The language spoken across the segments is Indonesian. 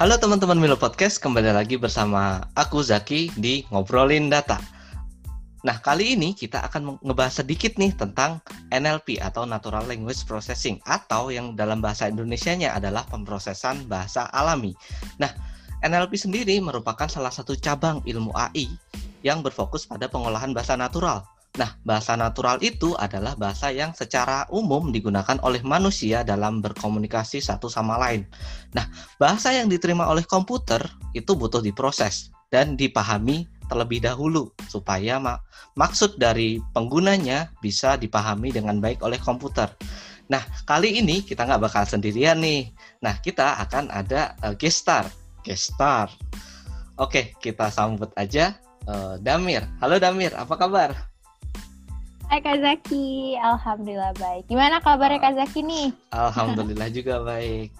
Halo teman-teman Milo Podcast, kembali lagi bersama aku Zaki di Ngobrolin Data. Nah, kali ini kita akan ngebahas sedikit nih tentang NLP atau Natural Language Processing atau yang dalam bahasa Indonesianya adalah pemrosesan bahasa alami. Nah, NLP sendiri merupakan salah satu cabang ilmu AI yang berfokus pada pengolahan bahasa natural Nah, bahasa natural itu adalah bahasa yang secara umum digunakan oleh manusia dalam berkomunikasi satu sama lain. Nah, bahasa yang diterima oleh komputer itu butuh diproses dan dipahami terlebih dahulu supaya mak maksud dari penggunanya bisa dipahami dengan baik oleh komputer. Nah, kali ini kita nggak bakal sendirian nih. Nah, kita akan ada uh, guest star. Oke, kita sambut aja uh, Damir. Halo Damir, apa kabar? Hai Kak Zaki, Alhamdulillah baik. Gimana kabarnya Kak Zaki nih? Alhamdulillah juga baik.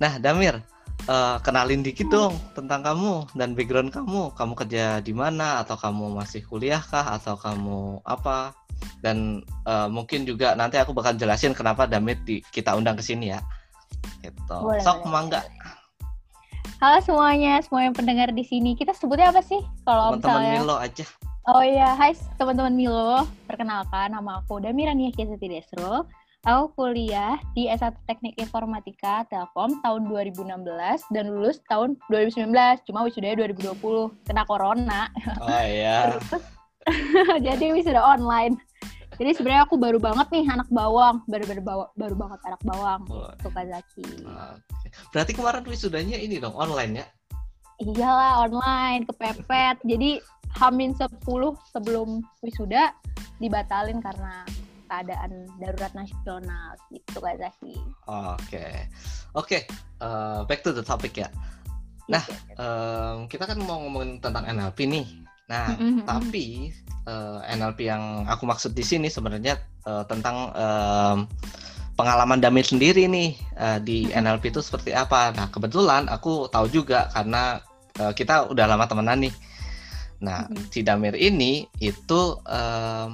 Nah Damir, uh, kenalin dikit dong tentang kamu dan background kamu. Kamu kerja di mana? Atau kamu masih kuliah kah? Atau kamu apa? Dan uh, mungkin juga nanti aku bakal jelasin kenapa Damir di, kita undang ke sini ya. Gitu. Boleh, Sok mangga. Halo semuanya, semua yang pendengar di sini. Kita sebutnya apa sih? Kalau misalnya Milo aja. Oh iya, hai teman-teman Milo. Perkenalkan, nama aku Damirania Kiesati Desro. Aku kuliah di S1 Teknik Informatika Telkom tahun 2016 dan lulus tahun 2019. Cuma wisudanya 2020, kena corona. Oh iya. Jadi wisuda online. Jadi sebenarnya aku baru banget nih anak bawang, baru-baru bawa, baru banget anak bawang. Oh. Tuh Zaki. Berarti kemarin wisudanya ini dong online ya? Iyalah online, kepepet. Jadi Hamin 10 sebelum wisuda dibatalin karena keadaan darurat nasional gitu Kak Zaki. Oke. Okay. Oke, okay. uh, eh, back to the topic ya. Nah, um, kita kan mau ngomongin tentang NLP nih. Nah, mm-hmm. tapi uh, eh, NLP yang aku maksud di sini sebenarnya uh, tentang um, pengalaman Damir sendiri nih uh, di NLP itu seperti apa. Nah, kebetulan aku tahu juga karena uh, kita udah lama temenan nih. Nah, mm-hmm. si Damir ini itu um,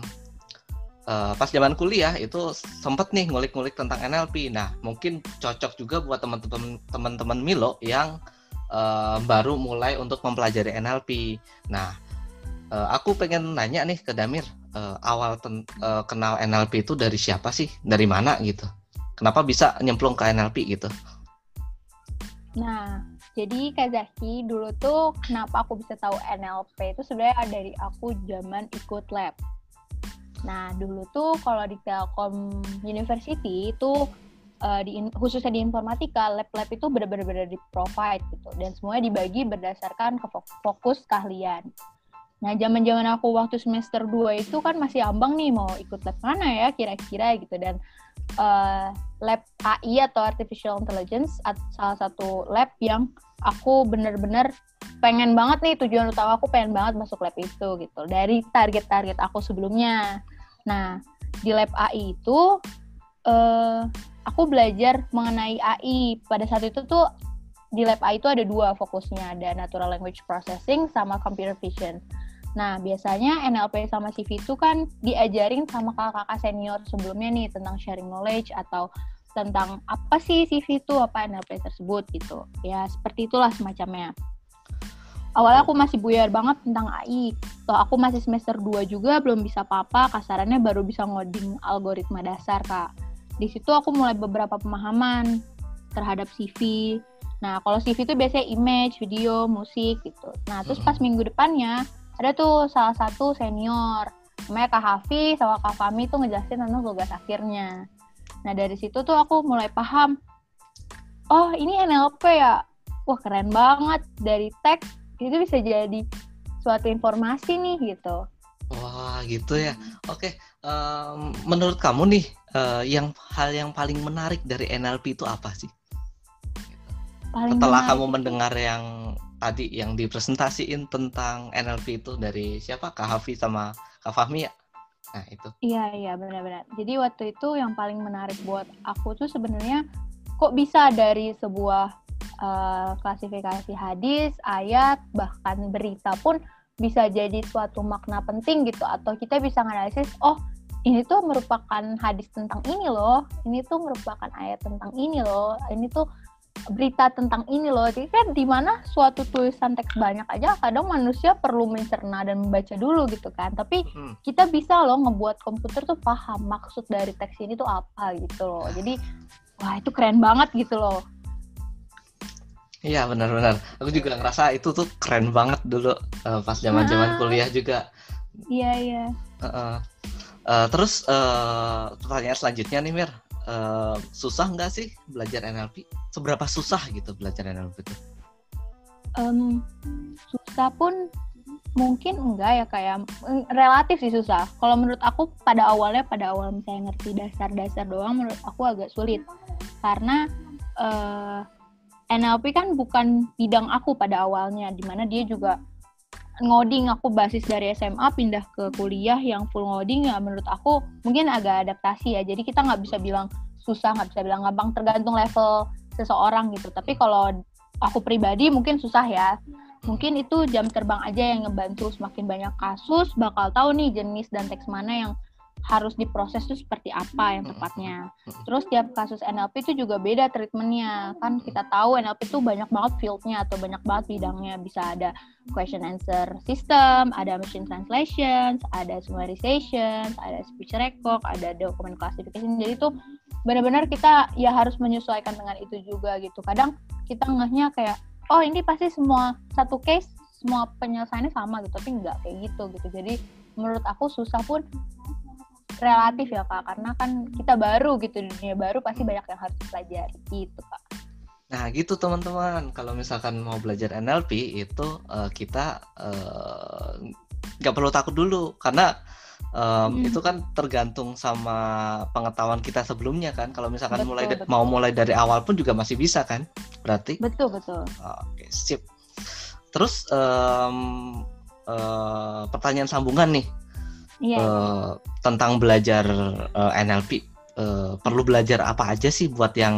uh, pas zaman kuliah itu sempet nih ngulik-ngulik tentang NLP. Nah, mungkin cocok juga buat teman-teman teman-teman Milo yang uh, baru mulai untuk mempelajari NLP. Nah, uh, aku pengen nanya nih ke Damir, uh, awal ten, uh, kenal NLP itu dari siapa sih? Dari mana gitu? Kenapa bisa nyemplung ke NLP gitu? Nah, jadi Kak Zaki dulu tuh kenapa aku bisa tahu NLP itu sebenarnya dari aku zaman ikut lab. Nah dulu tuh kalau di Telkom University itu uh, di khususnya di informatika lab-lab itu benar-benar di provide gitu dan semuanya dibagi berdasarkan ke fokus keahlian. Nah, zaman-zaman aku waktu semester 2 itu kan masih ambang nih mau ikut lab mana ya kira-kira gitu dan uh, lab AI atau artificial intelligence salah satu lab yang aku bener-bener pengen banget nih tujuan utama aku pengen banget masuk lab itu gitu dari target-target aku sebelumnya. Nah di lab AI itu uh, aku belajar mengenai AI pada saat itu tuh di lab AI itu ada dua fokusnya ada natural language processing sama computer vision. Nah, biasanya NLP sama CV itu kan diajarin sama kakak-kakak senior sebelumnya nih tentang sharing knowledge atau tentang apa sih CV itu, apa NLP tersebut gitu. Ya, seperti itulah semacamnya. Awalnya aku masih buyar banget tentang AI. Tuh aku masih semester 2 juga belum bisa apa-apa, kasarannya baru bisa ngoding algoritma dasar, Kak. Di situ aku mulai beberapa pemahaman terhadap CV. Nah, kalau CV itu biasanya image, video, musik gitu. Nah, terus pas minggu depannya ada tuh salah satu senior namanya Kak Hafi sama Kak Fami tuh ngejelasin tentang tugas akhirnya. Nah dari situ tuh aku mulai paham, oh ini NLP ya, wah keren banget dari teks itu bisa jadi suatu informasi nih gitu. Wah gitu ya. Oke, um, menurut kamu nih uh, yang hal yang paling menarik dari NLP itu apa sih? Paling Setelah kamu mendengar yang tadi yang dipresentasiin tentang NLP itu dari siapa Kak Hafi sama Kak Fahmi ya? Nah itu. Iya iya benar-benar. Jadi waktu itu yang paling menarik buat aku tuh sebenarnya kok bisa dari sebuah uh, klasifikasi hadis, ayat, bahkan berita pun bisa jadi suatu makna penting gitu atau kita bisa analisis oh ini tuh merupakan hadis tentang ini loh, ini tuh merupakan ayat tentang ini loh, ini tuh berita tentang ini loh. Jadi kan di mana suatu tulisan teks banyak aja kadang manusia perlu mencerna dan membaca dulu gitu kan. Tapi hmm. kita bisa loh ngebuat komputer tuh paham maksud dari teks ini tuh apa gitu loh. Jadi wah itu keren banget gitu loh. Iya benar-benar. Aku juga ngerasa itu tuh keren banget dulu uh, pas zaman-zaman nah. kuliah juga. Iya iya. Uh -uh. Uh, terus uh, pertanyaan selanjutnya nih Mir, susah nggak sih belajar NLP? Seberapa susah gitu belajar NLP itu? Um, susah pun mungkin enggak ya kayak mm, relatif sih susah. Kalau menurut aku pada awalnya pada awal misalnya ngerti dasar-dasar doang menurut aku agak sulit karena uh, NLP kan bukan bidang aku pada awalnya di mana dia juga ngoding. Aku basis dari SMA pindah ke kuliah yang full ngoding ya menurut aku mungkin agak adaptasi ya. Jadi kita nggak bisa bilang susah nggak bisa bilang gampang tergantung level seseorang gitu. Tapi kalau aku pribadi mungkin susah ya. Mungkin itu jam terbang aja yang ngebantu semakin banyak kasus. Bakal tahu nih jenis dan teks mana yang harus diproses itu seperti apa yang tepatnya. Terus tiap kasus NLP itu juga beda treatmentnya. Kan kita tahu NLP itu banyak banget fieldnya atau banyak banget bidangnya. Bisa ada question answer system, ada machine translation, ada summarization, ada speech record, ada document classification. Jadi itu benar-benar kita ya harus menyesuaikan dengan itu juga gitu. Kadang kita ngehnya kayak oh ini pasti semua satu case semua penyelesaiannya sama gitu tapi nggak kayak gitu gitu jadi menurut aku susah pun relatif ya kak. Karena kan kita baru gitu di dunia baru pasti banyak yang harus dipelajari. Gitu kak. Nah gitu teman-teman. Kalau misalkan mau belajar NLP itu uh, kita eh, nggak uh, perlu takut dulu. Karena um, hmm. itu kan tergantung sama pengetahuan kita sebelumnya kan. Kalau misalkan betul, mulai betul. mau mulai dari awal pun juga masih bisa kan. Berarti betul betul. Oke sip. Terus um, uh, pertanyaan sambungan nih yeah. Iya. uh, tentang belajar uh, eh, NLP uh, eh, perlu belajar apa aja sih buat yang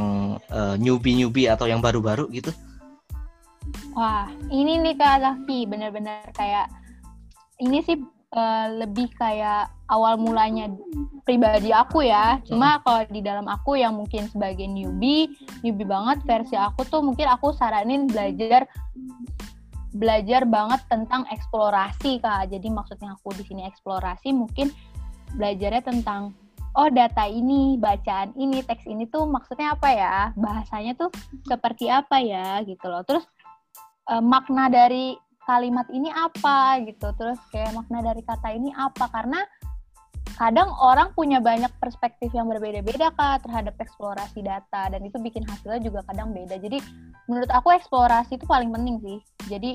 uh, newbie newbie atau yang baru-baru gitu? Wah, ini nih Kak Zaki bener-bener kayak ini sih uh, lebih kayak awal mulanya pribadi aku ya. Cuma hmm. kalau di dalam aku yang mungkin sebagai newbie, newbie banget versi aku tuh mungkin aku saranin belajar belajar banget tentang eksplorasi kak. Jadi maksudnya aku di sini eksplorasi mungkin belajarnya tentang oh data ini, bacaan ini, teks ini tuh maksudnya apa ya? Bahasanya tuh seperti apa ya gitu loh. Terus eh, makna dari kalimat ini apa gitu. Terus kayak makna dari kata ini apa? Karena kadang orang punya banyak perspektif yang berbeda-beda kak terhadap eksplorasi data dan itu bikin hasilnya juga kadang beda. Jadi menurut aku eksplorasi itu paling penting sih. Jadi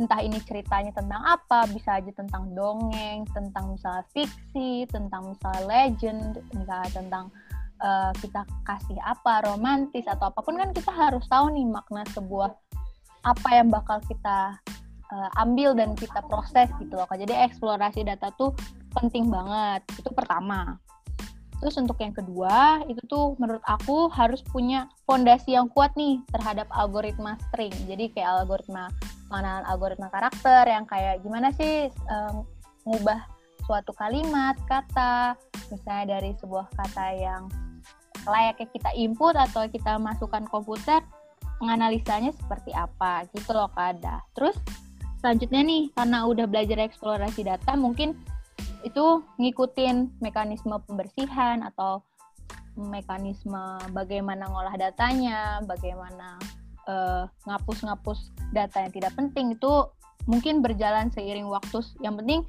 entah ini ceritanya tentang apa, bisa aja tentang dongeng, tentang misalnya fiksi, tentang misalnya legend, misalnya tentang uh, kita kasih apa, romantis atau apa pun kan kita harus tahu nih makna sebuah apa yang bakal kita uh, ambil dan kita proses gitu loh. Jadi eksplorasi data tuh penting banget. Itu pertama. Terus untuk yang kedua, itu tuh menurut aku harus punya fondasi yang kuat nih terhadap algoritma string. Jadi kayak algoritma mana algoritma karakter yang kayak gimana sih um, ngubah suatu kalimat, kata, misalnya dari sebuah kata yang layaknya kita input atau kita masukkan komputer, menganalisanya seperti apa gitu loh kada. Terus selanjutnya nih karena udah belajar eksplorasi data mungkin itu ngikutin mekanisme pembersihan atau mekanisme bagaimana ngolah datanya, bagaimana eh, ngapus-ngapus data yang tidak penting itu mungkin berjalan seiring waktu. Yang penting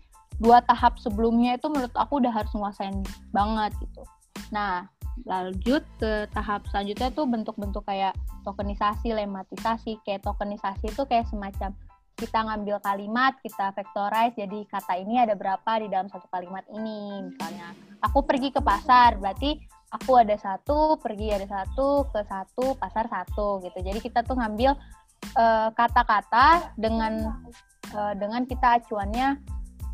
dua tahap sebelumnya itu menurut aku udah harus nguasain banget gitu. Nah, lanjut ke tahap selanjutnya tuh bentuk-bentuk kayak tokenisasi, lematisasi. Kayak tokenisasi itu kayak semacam kita ngambil kalimat, kita vectorize, jadi kata ini ada berapa di dalam satu kalimat ini. Misalnya, aku pergi ke pasar, berarti aku ada satu, pergi ada satu, ke satu, pasar satu, gitu. Jadi kita tuh ngambil eh, kata-kata uh, dengan uh, dengan kita acuannya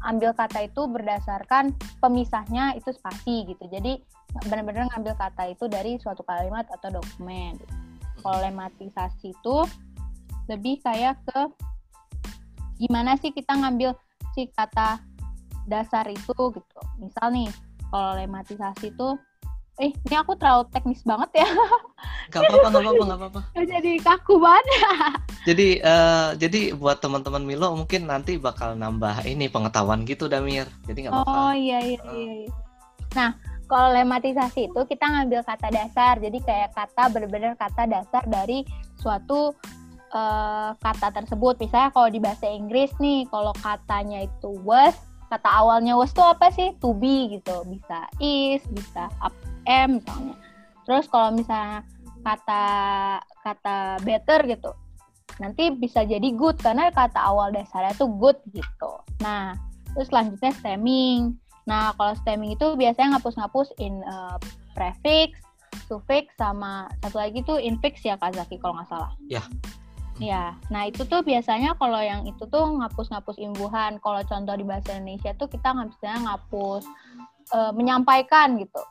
ambil kata itu berdasarkan pemisahnya itu spasi gitu. Jadi benar-benar ngambil kata itu dari suatu kalimat atau dokumen. Kalau lematisasi itu lebih kayak ke gimana sih kita ngambil si kata dasar itu gitu. Misal nih, kalau lematisasi itu eh ini aku terlalu teknis banget ya. Gak apa-apa, gak apa-apa, gak apa-apa. jadi kaku banget. jadi uh, jadi buat teman-teman Milo mungkin nanti bakal nambah ini pengetahuan gitu Damir. Jadi nggak apa-apa. Oh iya iya iya. iya. Nah, kalau lematisasi itu kita ngambil kata dasar. Jadi kayak kata benar-benar kata dasar dari suatu uh, kata tersebut. Misalnya kalau di bahasa Inggris nih, kalau katanya itu was, kata awalnya was itu apa sih? To be gitu. Bisa is, bisa up M misalnya. Terus kalau misalnya kata kata better gitu, nanti bisa jadi good karena kata awal dasarnya tuh good gitu. Nah, terus selanjutnya stemming. Nah, kalau stemming itu biasanya ngapus-ngapus in uh, prefix, suffix, sama satu lagi tuh infix ya Kak Zaki kalau nggak salah. Ya. Ya, nah itu tuh biasanya kalau yang itu tuh ngapus-ngapus imbuhan. Kalau contoh di bahasa Indonesia tuh kita nggak ngapus uh, menyampaikan gitu.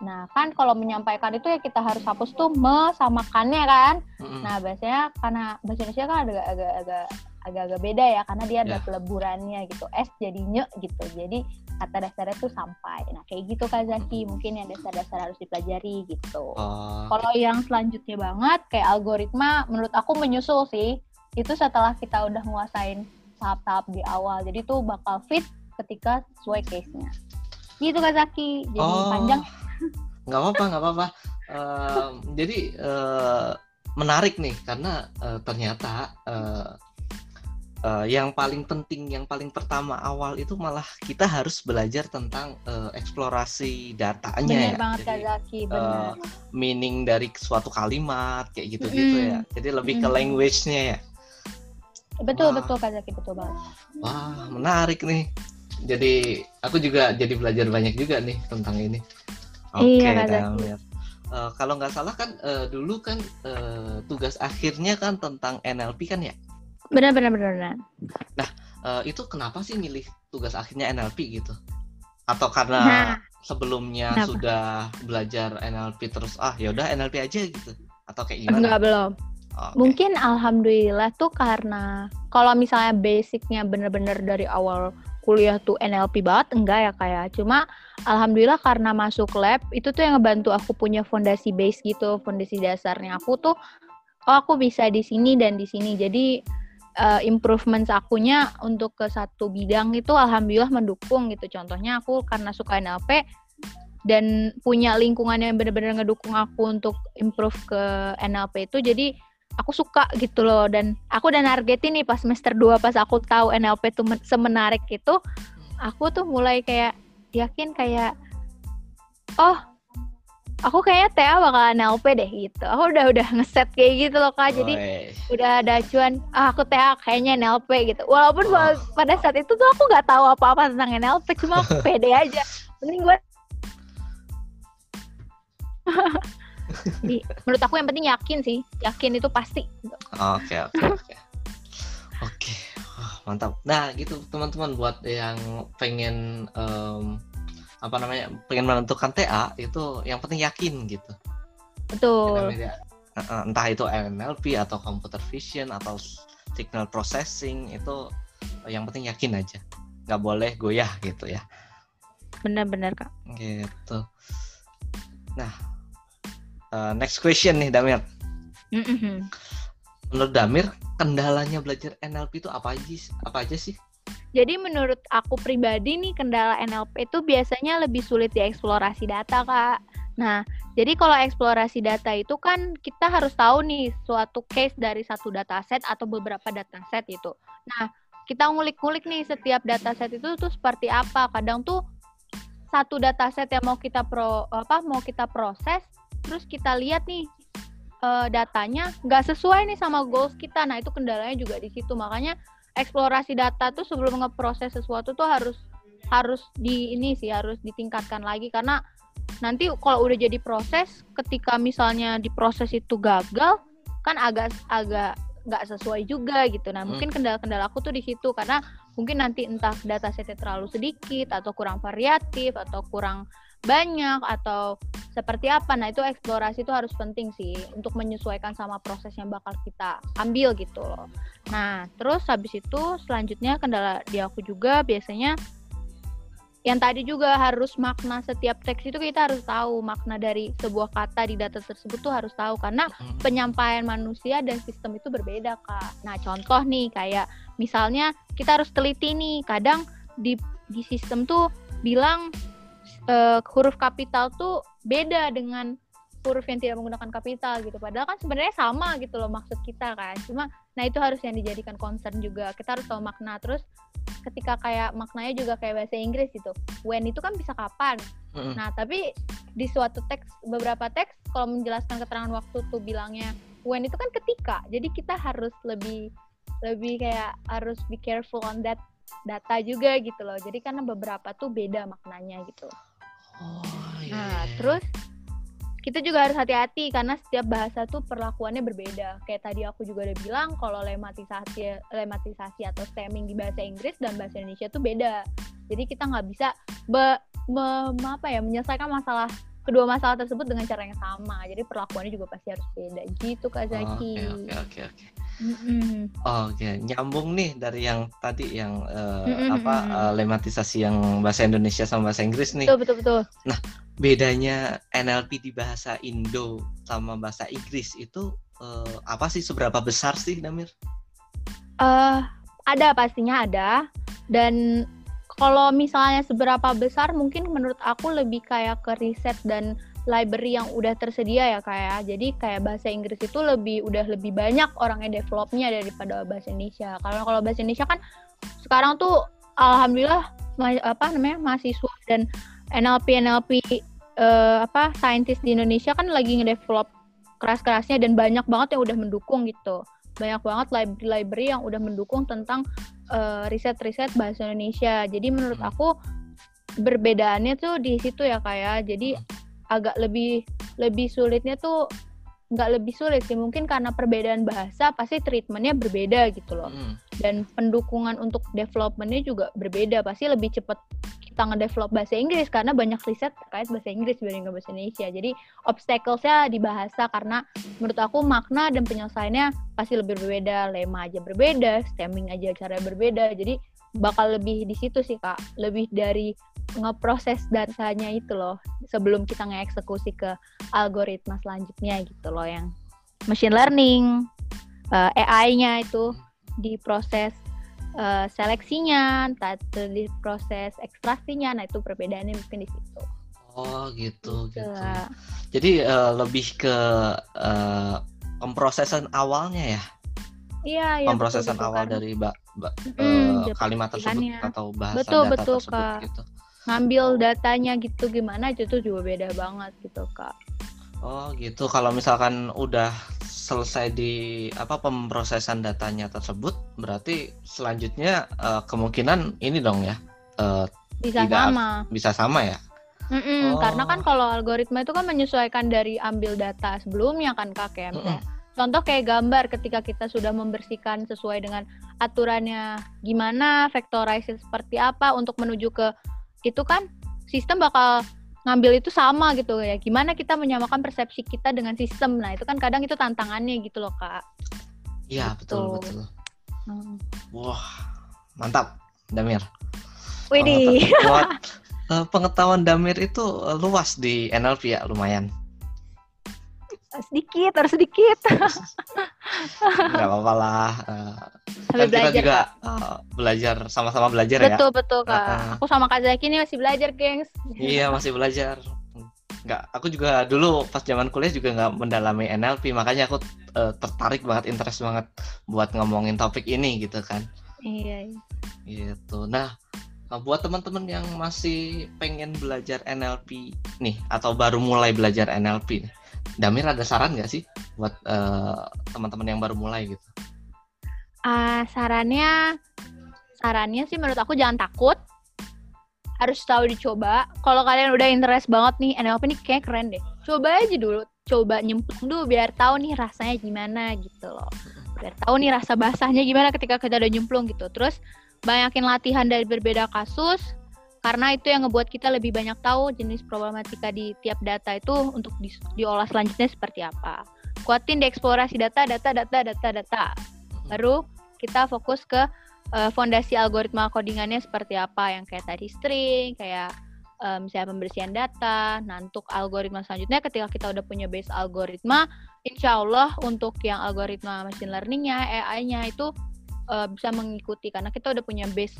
Nah, kan kalau menyampaikan itu ya kita harus hapus tuh me sama kannya kan. Mm-hmm. Nah, biasanya karena bahasa Indonesia kan agak agak agak agak-agak beda ya karena dia ada yeah. peleburannya gitu. S jadi nye gitu. Jadi kata dasarnya tuh sampai. Nah, kayak gitu Kak Zaki, mungkin yang dasar-dasar harus dipelajari gitu. Uh. Kalau yang selanjutnya banget kayak algoritma menurut aku menyusul sih. Itu setelah kita udah nguasain tahap-tahap di awal. Jadi tuh bakal fit ketika sesuai case-nya. Gitu Kak Zaki. Jadi oh. panjang nggak apa-apa nggak apa-apa uh, jadi uh, menarik nih karena uh, ternyata uh, uh, yang paling penting yang paling pertama awal itu malah kita harus belajar tentang uh, eksplorasi datanya bener ya. banget jadi, Zaki, Uh, meaning dari suatu kalimat kayak gitu gitu mm. ya jadi lebih mm. ke language-nya ya. Betul wah. betul Kak Zaki betul banget. Wah menarik nih. Jadi aku juga jadi belajar banyak juga nih tentang ini. Oke, okay, iya, Uh, kalau nggak salah kan uh, dulu kan uh, tugas akhirnya kan tentang NLP kan ya? Benar benar benar. Nah uh, itu kenapa sih milih tugas akhirnya NLP gitu? Atau karena nah, sebelumnya kenapa? sudah belajar NLP terus ah yaudah NLP aja gitu? Atau kayak gimana? Enggak belum. Okay. Mungkin alhamdulillah tuh karena kalau misalnya basicnya bener-bener dari awal kuliah tuh NLP banget enggak ya kayak ya. cuma alhamdulillah karena masuk lab itu tuh yang ngebantu aku punya fondasi base gitu fondasi dasarnya aku tuh oh aku bisa di sini dan di sini jadi uh, improvements akunya untuk ke satu bidang itu alhamdulillah mendukung gitu. Contohnya aku karena suka NLP dan punya lingkungan yang benar-benar ngedukung aku untuk improve ke NLP itu jadi aku suka gitu loh. Dan aku udah nargetin nih pas semester 2 pas aku tahu NLP tuh semenarik itu aku tuh mulai kayak yakin kayak oh aku kayaknya TA bakal NLP deh gitu aku udah udah ngeset kayak gitu loh kak jadi udah ada acuan ah aku TA kayaknya NLP gitu walaupun oh. pada saat itu tuh aku nggak tahu apa-apa tentang NLP cuma aku pede aja mending gue Di, menurut aku yang penting yakin sih, yakin itu pasti. Oke oke oke. Oke, mantap. Nah gitu teman-teman buat yang pengen um, apa namanya pengen menentukan TA itu yang penting yakin gitu. Betul. Entah itu NLP atau computer vision atau signal processing itu yang penting yakin aja, nggak boleh goyah gitu ya. Benar-benar kak. Gitu. Nah Uh, next question nih Damir. Menurut Damir, kendalanya belajar NLP itu apa aja apa aja sih? Jadi menurut aku pribadi nih kendala NLP itu biasanya lebih sulit dieksplorasi data kak. Nah, jadi kalau eksplorasi data itu kan kita harus tahu nih suatu case dari satu dataset atau beberapa dataset itu. Nah, kita ngulik-ngulik nih setiap dataset itu tuh seperti apa. Kadang tuh satu dataset yang mau kita pro apa mau kita proses terus kita lihat nih uh, datanya nggak sesuai nih sama goals kita nah itu kendalanya juga di situ makanya eksplorasi data tuh sebelum ngeproses sesuatu tuh harus harus di ini sih harus ditingkatkan lagi. Karena nanti kalau udah jadi proses ketika misalnya di proses itu gagal kan agak agak nggak sesuai juga gitu. Nah hmm. mungkin kendala-kendala aku tuh di situ. Karena mungkin nanti entah data setnya terlalu sedikit atau kurang variatif atau kurang banyak atau seperti apa. Nah, itu eksplorasi itu harus penting sih untuk menyesuaikan sama proses yang bakal kita ambil gitu loh. Nah, terus habis itu selanjutnya kendala di aku juga biasanya yang tadi juga harus makna setiap teks itu kita harus tahu makna dari sebuah kata di data tersebut tuh harus tahu karena penyampaian manusia dan sistem itu berbeda kak. Nah contoh nih kayak misalnya kita harus teliti nih kadang di di sistem tuh bilang uh, huruf kapital tuh beda dengan huruf yang tidak menggunakan kapital gitu. Padahal kan sebenarnya sama gitu loh maksud kita kan. Cuma nah itu harus yang dijadikan concern juga. Kita harus tahu makna terus ketika kayak maknanya juga kayak bahasa Inggris gitu. When itu kan bisa kapan. Mm-hmm. Nah, tapi di suatu teks beberapa teks kalau menjelaskan keterangan waktu tuh bilangnya when itu kan ketika. Jadi kita harus lebih lebih kayak harus be careful on that data juga gitu loh. Jadi karena beberapa tuh beda maknanya gitu. Oh, yeah. Nah, iya, iya. terus kita juga harus hati-hati karena setiap bahasa tuh perlakuannya berbeda. Kayak tadi aku juga udah bilang kalau lematisasi lematisasi atau stemming di bahasa Inggris dan bahasa Indonesia tuh beda. Jadi kita nggak bisa be, me, apa ya menyelesaikan masalah kedua masalah tersebut dengan cara yang sama. Jadi perlakuannya juga pasti harus beda. Gitu Kak Zaki. Oke oke oke. Oke, nyambung nih dari yang tadi yang uh, mm -hmm. apa uh, lematisasi yang bahasa Indonesia sama bahasa Inggris nih. Betul betul betul. Nah, bedanya NLP di bahasa Indo sama bahasa Inggris itu uh, apa sih seberapa besar sih Damir? Uh, ada pastinya ada dan kalau misalnya seberapa besar mungkin menurut aku lebih kayak ke riset dan library yang udah tersedia ya kayak ya. jadi kayak bahasa Inggris itu lebih udah lebih banyak orang yang developnya daripada bahasa Indonesia kalau kalau bahasa Indonesia kan sekarang tuh alhamdulillah apa namanya mahasiswa dan NLP NLP uh, apa saintis di Indonesia kan lagi ngedevelop keras-kerasnya dan banyak banget yang udah mendukung gitu banyak banget library-library yang udah mendukung tentang uh, riset-riset bahasa Indonesia jadi menurut hmm. aku berbedaannya tuh di situ ya kayak ya. jadi agak lebih lebih sulitnya tuh nggak lebih sulit sih mungkin karena perbedaan bahasa pasti treatmentnya berbeda gitu loh hmm. dan pendukungan untuk developmentnya juga berbeda pasti lebih cepat kita ngedevelop bahasa Inggris karena banyak riset terkait bahasa Inggris dibanding bahasa Indonesia. Jadi obstaclesnya di bahasa karena menurut aku makna dan penyelesaiannya pasti lebih berbeda, lema aja berbeda, stemming aja cara berbeda. Jadi bakal lebih di situ sih kak, lebih dari ngeproses datanya itu loh sebelum kita ngeksekusi ke algoritma selanjutnya gitu loh yang machine learning, uh, eh, AI-nya itu diproses uh, seleksinya, tadi di proses ekstraksinya, nah itu perbedaannya mungkin di situ. Oh gitu gitu. gitu. Jadi uh, lebih ke uh, pemrosesan awalnya ya? Iya, iya. Pemrosesan betul, awal kan. dari ba, ba, hmm, uh, kalimat tersebut atau bahasa betul, data betul, tersebut Kak. gitu. Ngambil datanya gitu gimana itu juga beda banget gitu kak. Oh gitu. Kalau misalkan udah selesai di apa pemrosesan datanya tersebut berarti selanjutnya uh, kemungkinan ini dong ya uh, bisa tidak, sama bisa sama ya Mm-mm, oh. karena kan kalau algoritma itu kan menyesuaikan dari ambil data sebelumnya kan kak ya misalnya mm contoh kayak gambar ketika kita sudah membersihkan sesuai dengan aturannya gimana vectorize seperti apa untuk menuju ke itu kan sistem bakal ngambil itu sama gitu ya. Gimana kita menyamakan persepsi kita dengan sistem. Nah, itu kan kadang itu tantangannya gitu loh, Kak. Iya, gitu. betul, betul. Hmm. Wah, mantap, Damir. Widih. Pengetahuan, eh, pengetahuan Damir itu eh, luas di NLP ya, lumayan. Sedikit, harus sedikit. Gak apa-apa lah. Uh, kan kita juga uh, belajar sama-sama belajar betul, ya. Betul betul kak. Uh, aku sama Kak Zaki ini masih belajar, gengs. Iya masih belajar. Nggak, aku juga dulu pas zaman kuliah juga nggak mendalami NLP, makanya aku uh, tertarik banget, interest banget buat ngomongin topik ini gitu kan. Iya. iya. Gitu. Nah, buat teman-teman yang masih pengen belajar NLP nih atau baru mulai belajar NLP, Damir ada saran nggak sih buat uh, teman-teman yang baru mulai gitu? Uh, sarannya sarannya sih menurut aku jangan takut. Harus tahu dicoba. Kalau kalian udah interest banget nih NLP nih kayak keren deh. Coba aja dulu coba nyemplung dulu biar tahu nih rasanya gimana gitu loh. Biar tahu nih rasa basahnya gimana ketika kita udah nyemplung gitu. Terus banyakin latihan dari berbeda kasus karena itu yang ngebuat kita lebih banyak tahu jenis problematika di tiap data itu untuk di, diolah selanjutnya seperti apa. Kuatin di eksplorasi data data data data data. Baru kita fokus ke uh, fondasi algoritma codingannya seperti apa. Yang kayak tadi string, kayak um, misalnya pembersihan data. Nah, untuk algoritma selanjutnya. Ketika kita udah punya base algoritma, insya Allah untuk yang algoritma machine learningnya, AI-nya itu uh, bisa mengikuti. Karena kita udah punya base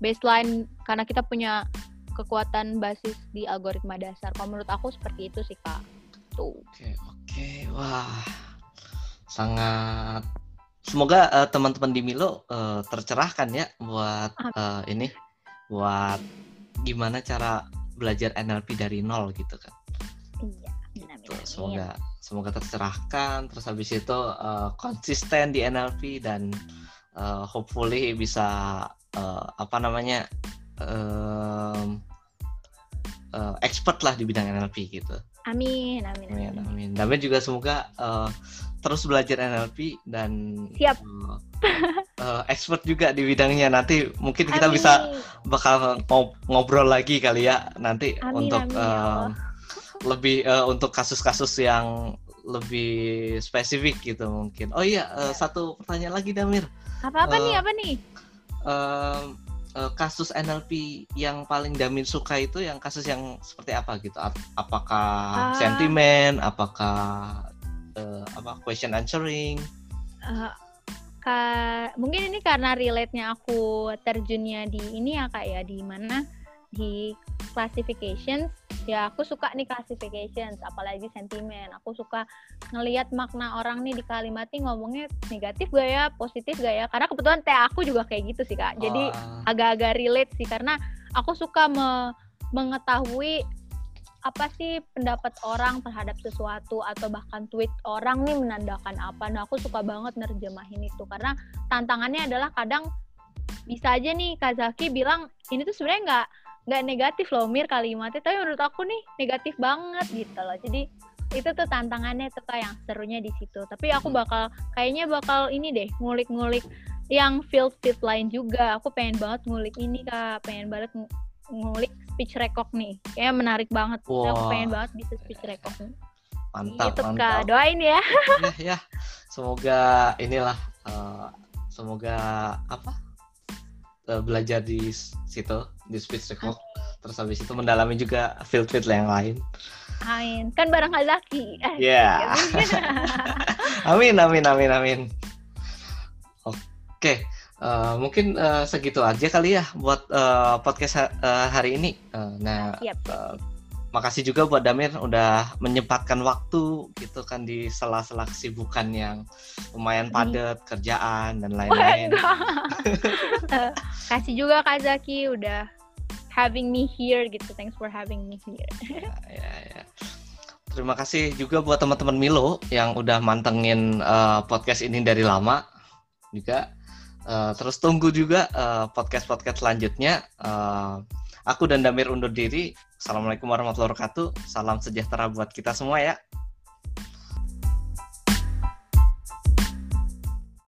baseline karena kita punya kekuatan basis di algoritma dasar. Kalau menurut aku seperti itu sih kak. Tuh. Oke oke wah sangat semoga uh, teman-teman di Milo uh, tercerahkan ya buat uh, ini buat gimana cara belajar NLP dari nol gitu kan. Iya. Gitu. Semoga semoga tercerahkan terus habis itu uh, konsisten di NLP dan uh, hopefully bisa uh, apa namanya um, uh, expert lah di bidang NLP gitu. Amin, amin, amin. Amin. amin. juga semoga uh, terus belajar NLP dan siap uh, uh, expert juga di bidangnya. Nanti mungkin kita amin. bisa bakal ngobrol lagi kali ya nanti amin, untuk amin, uh, lebih uh, untuk kasus-kasus yang lebih spesifik gitu mungkin. Oh iya, uh, satu pertanyaan lagi Damir. Apa-apa uh, nih? Apa nih? Uh, kasus NLP yang paling Damin suka itu yang kasus yang seperti apa gitu? Apakah uh, sentimen? Apakah uh, apa question answering? Uh, ka, mungkin ini karena relate-nya aku terjunnya di ini ya kak ya di mana di classifications ya aku suka nih classifications apalagi sentimen. Aku suka ngelihat makna orang nih di kalimat nih ngomongnya negatif gak ya positif gak ya? Karena kebetulan teh aku juga kayak gitu sih kak. Jadi agak-agak relate sih karena aku suka me mengetahui apa sih pendapat orang terhadap sesuatu atau bahkan tweet orang nih menandakan apa. Nah, aku suka banget nerjemahin itu karena tantangannya adalah kadang bisa aja nih Kazaki bilang ini tuh sebenarnya nggak nggak negatif loh Mir kalimatnya. Tapi menurut aku nih negatif banget gitu loh. Jadi itu tuh tantangannya tuh kayak yang serunya di situ. Tapi aku hmm. bakal kayaknya bakal ini deh ngulik-ngulik yang field field lain juga. Aku pengen banget ngulik ini kak. Pengen banget ngulik speech record nih. Kayak menarik banget. Wow. aku pengen banget bisa speech record nih. Mantap gitu, mantap. Kak doain ya. Ya, ya. semoga inilah uh, semoga apa belajar di situ di speech record terus habis itu mendalami juga field field yang lain amin kan barang Hazaki ya yeah. amin amin amin amin oke okay. Uh, eh, mungkin uh, segitu aja kali ya buat uh, podcast ha uh, hari ini. Uh, nah, yep. uh, makasih juga buat Damir udah menyempatkan waktu gitu kan di sela-sela kesibukan yang lumayan padat kerjaan dan lain-lain. Kasih juga Kak Zaki udah having me here gitu. Thanks for having me here. ya, ya, ya. Terima kasih juga buat teman-teman Milo yang udah mantengin uh, podcast ini dari lama juga. Uh, terus tunggu juga podcast-podcast uh, selanjutnya. Uh, aku dan Damir undur diri. Assalamualaikum warahmatullahi wabarakatuh. Salam sejahtera buat kita semua ya.